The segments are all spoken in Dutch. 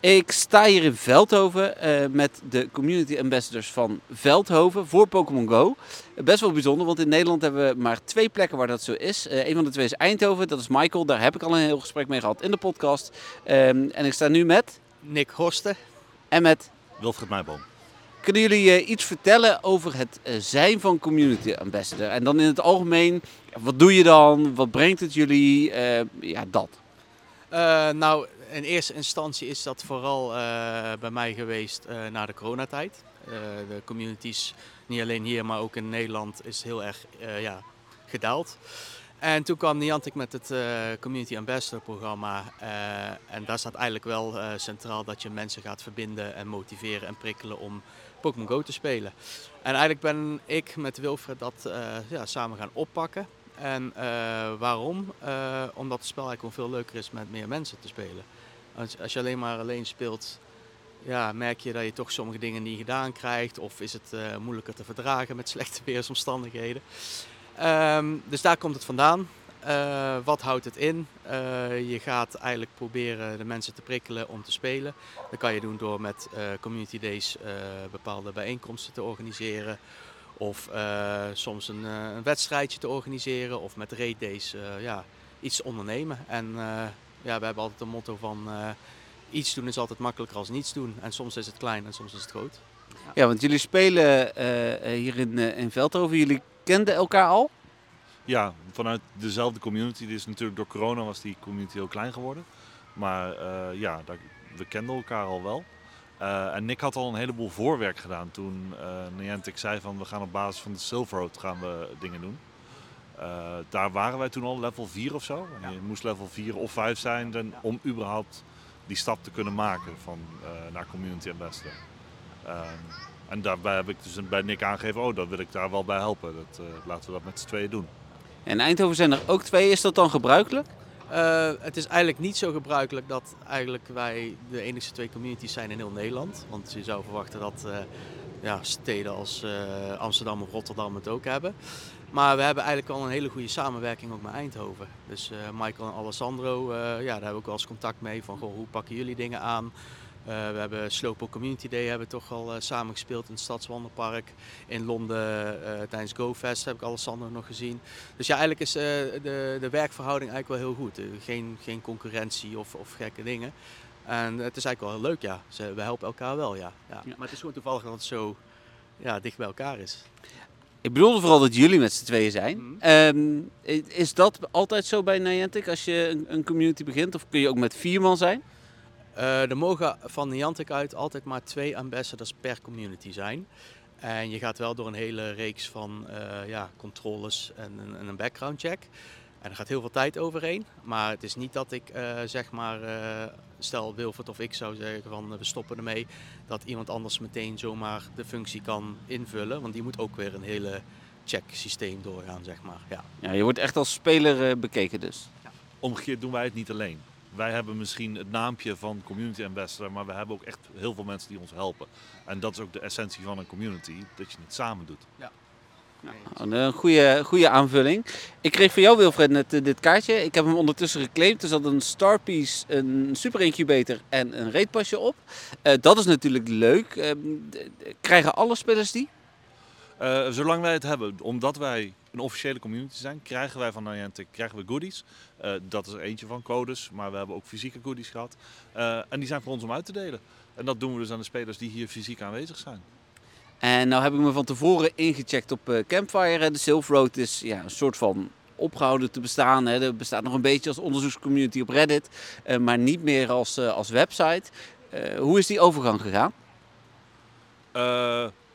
Ik sta hier in Veldhoven uh, met de community ambassadors van Veldhoven voor Pokémon Go. Best wel bijzonder, want in Nederland hebben we maar twee plekken waar dat zo is. Uh, een van de twee is Eindhoven, dat is Michael. Daar heb ik al een heel gesprek mee gehad in de podcast. Um, en ik sta nu met... Nick Horsten. En met... Wilfried Meijboom. Kunnen jullie uh, iets vertellen over het zijn van community ambassador? En dan in het algemeen, wat doe je dan? Wat brengt het jullie? ja, dat. nou, in eerste instantie is dat vooral uh, bij mij geweest uh, na de coronatijd. Uh, de communities, niet alleen hier, maar ook in Nederland, is heel erg ja, gedaald. En toen kwam Niantic met het Community Ambassador programma. en daar staat eigenlijk wel centraal dat je mensen gaat verbinden en motiveren en prikkelen om Pokémon Go te spelen. En eigenlijk ben ik met Wilfred dat ja, samen gaan oppakken. En waarom? omdat het spel eigenlijk veel leuker is met meer mensen te spelen. Als, als je alleen maar alleen speelt, ja, merk je dat je toch sommige dingen niet gedaan krijgt. Of is het uh, moeilijker te verdragen met slechte weersomstandigheden. Um, dus daar komt het vandaan. Wat houdt het in? Je gaat eigenlijk proberen de mensen te prikkelen om te spelen. Dat kan je doen door met community days bepaalde bijeenkomsten te organiseren. Of soms een, een, wedstrijdje te organiseren. Of met raid days ja, iets ondernemen. En ja, we hebben altijd een motto van uh, iets doen is altijd makkelijker als niets doen. En soms is het klein en soms is het groot. Ja, want jullie spelen uh, hier in, uh, in Veldhoven. Jullie kenden elkaar al? Ja, vanuit dezelfde community. Dus natuurlijk door corona was die community heel klein geworden. Maar ja, daar, we kenden elkaar al wel. En Nick had al een heleboel voorwerk gedaan toen Niantic zei van we gaan op basis van de Silver Road gaan we dingen doen. Uh, daar waren wij toen al level 4 of zo. Ja. Je moest level 4 of 5 zijn dan, om überhaupt die stap te kunnen maken van, uh, naar Community Ambassador. Uh, en daarbij heb ik dus bij Nick aangegeven, oh, dat wil ik daar wel bij helpen. Dat, uh, laten we dat met z'n tweeën doen. En Eindhoven zijn er ook twee. Is dat dan gebruikelijk? Het is eigenlijk niet zo gebruikelijk dat eigenlijk wij de enige twee communities zijn in heel Nederland. Want je zou verwachten dat ja, steden als Amsterdam of Rotterdam het ook hebben. Maar we hebben eigenlijk al een hele goede samenwerking ook met Eindhoven. Dus Michael en Alessandro, ja, daar hebben we ook wel eens contact mee van goh, hoe pakken jullie dingen aan. Uh, we hebben Slopo Community Day hebben we toch al samen gespeeld in het Stadswandelpark. In Londen tijdens GoFest heb ik Alessandro nog gezien. Dus ja, eigenlijk is de, de werkverhouding eigenlijk wel heel goed. geen, geen concurrentie of, of gekke dingen. En het is eigenlijk wel heel leuk, ja. we helpen elkaar wel, ja. ja. Maar het is gewoon toevallig dat het zo ja, dicht bij elkaar is. Ik bedoelde vooral dat jullie met z'n tweeën zijn. Mm. Um, is dat altijd zo bij Niantic als je een, een, community begint? Of kun je ook met vier man zijn? Uh, er mogen van Niantic uit altijd maar twee ambassadors per community zijn. En je gaat wel door een hele reeks van uh, ja, controles en, en een background check. En er gaat heel veel tijd overheen. Maar het is niet dat ik uh, zeg maar, uh, stel Wilfred of ik zou zeggen van we stoppen ermee. Dat iemand anders meteen zomaar de functie kan invullen. Want die moet ook weer een hele check systeem doorgaan zeg maar. Ja, ja je wordt echt als speler uh, bekeken dus. Ja. Omgekeerd doen wij het niet alleen. Wij hebben misschien het naampje van community ambassador, maar we hebben ook echt heel veel mensen die ons helpen. En dat is ook de essentie van een community, dat je het samen doet. Ja. Nou, een goede, goede aanvulling. Ik kreeg van jou, Wilfred, net eh, dit kaartje. Ik heb hem ondertussen geclaimd. Er zat een Starpiece, een super incubator en een reetpasje op. Uh, dat is natuurlijk leuk. Uh, krijgen alle spelers die? Uh, zolang wij het hebben, omdat wij een officiële community zijn, krijgen wij van Niantic krijgen we goodies. dat is er eentje van codes, maar we hebben ook fysieke goodies gehad. en die zijn voor ons om uit te delen. En dat doen we dus aan de spelers die hier fysiek aanwezig zijn. En nou heb ik me van tevoren ingecheckt op uh, Campfire. De Silver Road is ja, een soort van opgehouden te bestaan. Hè. Er bestaat nog een beetje als onderzoekscommunity op Reddit, maar niet meer als, als website. hoe is die overgang gegaan?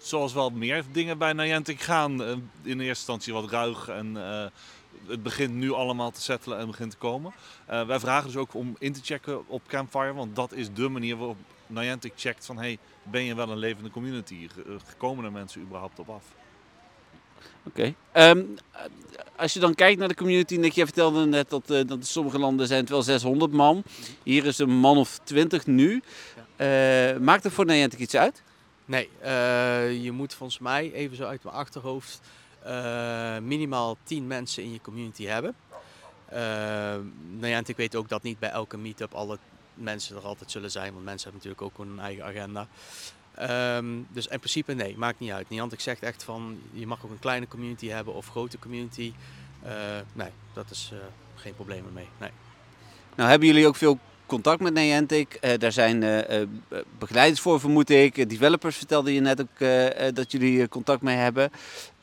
Zoals wel meer dingen bij Niantic gaan. in eerste instantie wat ruig en het begint nu allemaal te settelen en begint te komen. wij vragen dus ook om in te checken op Campfire, want dat is de manier waarop Niantic checkt van hey, ben je wel een levende community? Komen er mensen überhaupt op af? Oké. Okay. Um, ehm, als je dan kijkt naar de community, Nick, jij vertelde net dat, uh, dat in sommige landen zijn het wel 600 man. Hier is een man of 20 nu. Uh, maakt het voor Niantic iets uit? Nee, uh, je moet volgens mij, even zo uit mijn achterhoofd, minimaal 10 mensen in je community hebben. Niantic weet ook dat niet bij elke meetup alle mensen er altijd zullen zijn, want mensen hebben natuurlijk ook een eigen agenda. Ehm, dus in principe nee, maakt niet uit. Niantic zegt echt van je mag ook een kleine community hebben of grote community. Uh, nee, dat is uh, geen probleem mee. Nee. Nou hebben jullie ook veel contact met Niantic. Uh, daar zijn begeleiders voor, vermoed ik. Developers vertelde je net ook dat jullie contact mee hebben.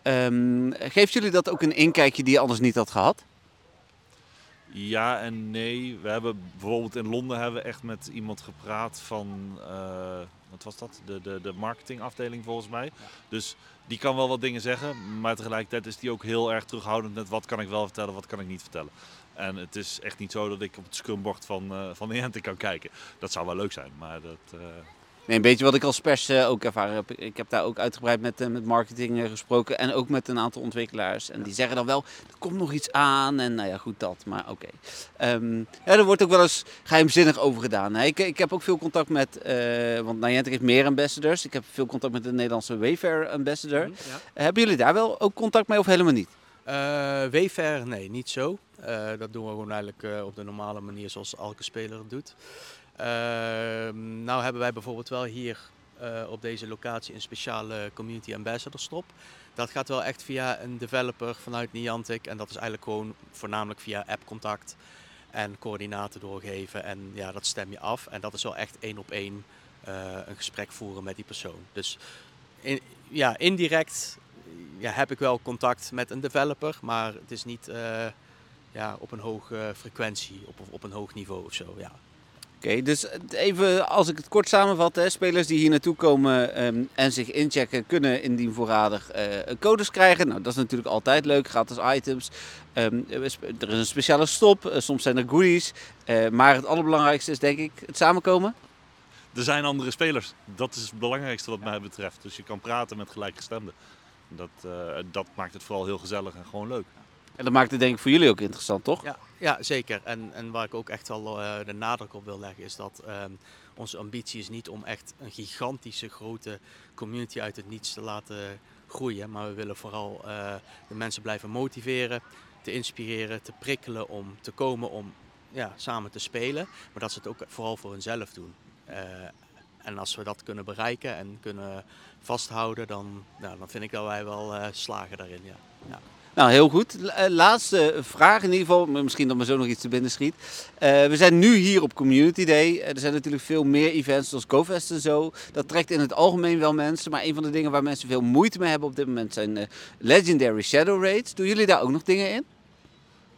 Um, geeft jullie dat ook een inkijkje die je anders niet had gehad? Ja en nee. We hebben bijvoorbeeld in Londen hebben we echt met iemand gepraat van, wat was dat? De, de, de marketingafdeling volgens mij. Dus die kan wel wat dingen zeggen, maar tegelijkertijd is die ook heel erg terughoudend met wat kan ik wel vertellen, wat kan ik niet vertellen. En het is echt niet zo dat ik op het scrumbord van, uh, van Niantic kan kijken. Dat zou wel leuk zijn, maar dat... Uh, Nee, een beetje wat ik als pers uh, ook ervaren heb. Ik heb daar ook uitgebreid met, uh, met marketing uh, gesproken en ook met een aantal ontwikkelaars. En die zeggen dan wel, er komt nog iets aan en nou ja, goed dat, maar oké. Okay. Um, ja, er wordt ook wel eens geheimzinnig over gedaan. Ik, ik heb ook veel contact met, want Niantic heeft meer ambassadors. Ik heb veel contact met de Nederlandse Wayfair ambassador. Ja. Hebben jullie daar wel ook contact mee of helemaal niet? Wayfair, nee, niet zo. dat doen we gewoon eigenlijk op de normale manier zoals elke speler het doet. Ehm, nou hebben wij bijvoorbeeld wel hier uh, op deze locatie een speciale community ambassador stop. Dat gaat wel echt via een developer vanuit Niantic en dat is eigenlijk gewoon voornamelijk via appcontact en coördinaten doorgeven en ja, dat stem je af en dat is wel echt één op één uh, een gesprek voeren met die persoon. Dus ja, indirect ja, heb ik wel contact met een developer, maar het is niet uh, ja, op een hoge frequentie, op, op een hoog niveau of zo. Ja. Oké, dus even als ik het kort samenvat, hè, spelers die hier naartoe komen um, en zich inchecken, kunnen indien voorradig uh, codes krijgen. Nou, dat is natuurlijk altijd leuk, gratis items. Um, er is een speciale stop, uh, soms zijn er goodies. Uh, maar het allerbelangrijkste is denk ik het samenkomen. Er zijn andere spelers, dat is het belangrijkste wat mij betreft. Dus je kan praten met gelijkgestemden. Dat, dat maakt het vooral heel gezellig en gewoon leuk. En dat maakt het denk ik voor jullie ook interessant, toch? Ja, ja zeker. En, en waar ik ook echt wel uh, de nadruk op wil leggen is dat um, onze ambitie is niet om echt een gigantische grote community uit het niets te laten groeien. Maar we willen vooral uh, de mensen blijven motiveren, te inspireren, te prikkelen om te komen om ja, samen te spelen. Maar dat ze het ook vooral voor hunzelf doen. En als we dat kunnen bereiken en kunnen vasthouden, dan, nou, dan vind ik dat wij wel slagen daarin. Ja. ja. Nou, heel goed. Eh, laatste vraag in ieder geval. Misschien dat me zo nog iets te binnen schiet. Uh, we zijn nu hier op Community Day. Er zijn natuurlijk veel meer events zoals GoFest en zo. Dat trekt in het algemeen wel mensen. Maar een van de dingen waar mensen veel moeite mee hebben op dit moment zijn uh, Legendary Shadow Raids. Doen jullie daar ook nog dingen in?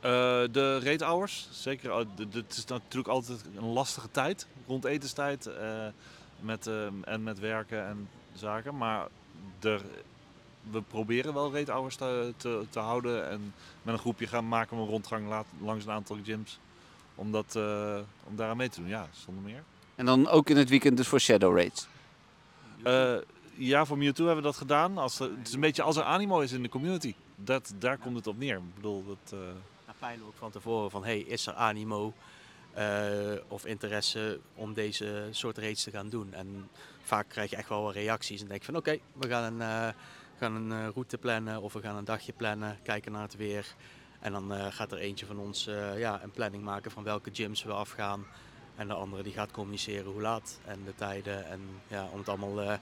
Uh, de raid hours, zeker. Het is natuurlijk altijd een lastige tijd. Rond etenstijd met, en met werken en zaken. Maar er we proberen wel rate hours te, te, te, houden. En met een groepje gaan maken we een rondgang langs een aantal gyms. Om, dat, uh, om daaraan mee te doen, ja, zonder meer. En dan ook in het weekend dus voor shadow raids? Uh, ja, voor Mewtwo hebben we dat gedaan. Als er, het is een beetje als er animo is in de community. Dat, daar komt het op neer. Ik bedoel, dat... Uh... Ook van tevoren van, hey, is er animo of interesse om deze soort raids te gaan doen? En vaak krijg je echt wel wat reacties en denk je van, oké, we gaan een we gaan een eh, route plannen of we gaan een dagje plannen, kijken naar het weer. En dan gaat er eentje van ons ja, een planning maken van welke gyms we afgaan. En de andere die gaat communiceren hoe laat en de tijden. En ja, om het allemaal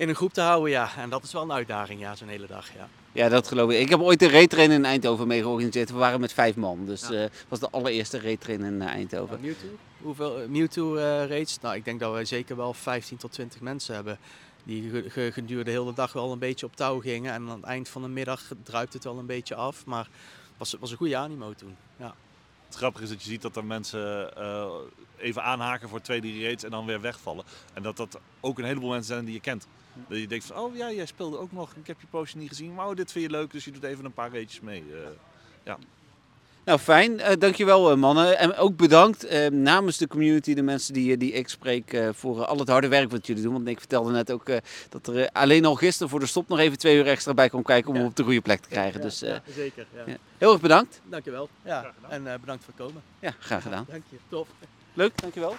in een groep te houden. Ja. En dat is wel een uitdaging, ja, zo'n hele dag. Ja. ja, dat geloof ik. Ik heb ooit een reetrain in Eindhoven mee georganiseerd. We waren met vijf man. Dus het was de allereerste reetrain in Eindhoven. Ja, Mewtwo? Hoeveel Mewtwo raids? Nou, ik denk dat we zeker wel 15 tot 20 mensen hebben die gedurende de hele dag wel een beetje op touw gingen. En aan het eind van de middag druipt het wel een beetje af. Maar het was, was een goede animo toen. Ja. Het grappige is dat je ziet dat er mensen uh, even aanhaken voor twee, drie raids en dan weer wegvallen. En dat dat ook een heleboel mensen zijn die je kent. Dat je denkt van, oh ja, jij speelde ook nog, ik heb je postje niet gezien, maar dit vind je leuk, dus je doet even een paar raidjes mee. Uh, ja. Nou, fijn. Uh, dankjewel, uh, mannen. En ook bedankt uh, namens de community, de mensen die, die ik spreek, voor al het harde werk wat jullie doen. Want ik vertelde net ook dat er alleen al gisteren voor de stop nog even twee uur extra bij kon kijken om ja. hem op de goede plek te krijgen. Ja, dus, ja, zeker. Ja. Heel erg bedankt. Dankjewel. Ja. En bedankt voor het komen. Ja, graag gedaan. Dank je. Tof. Leuk, dankjewel.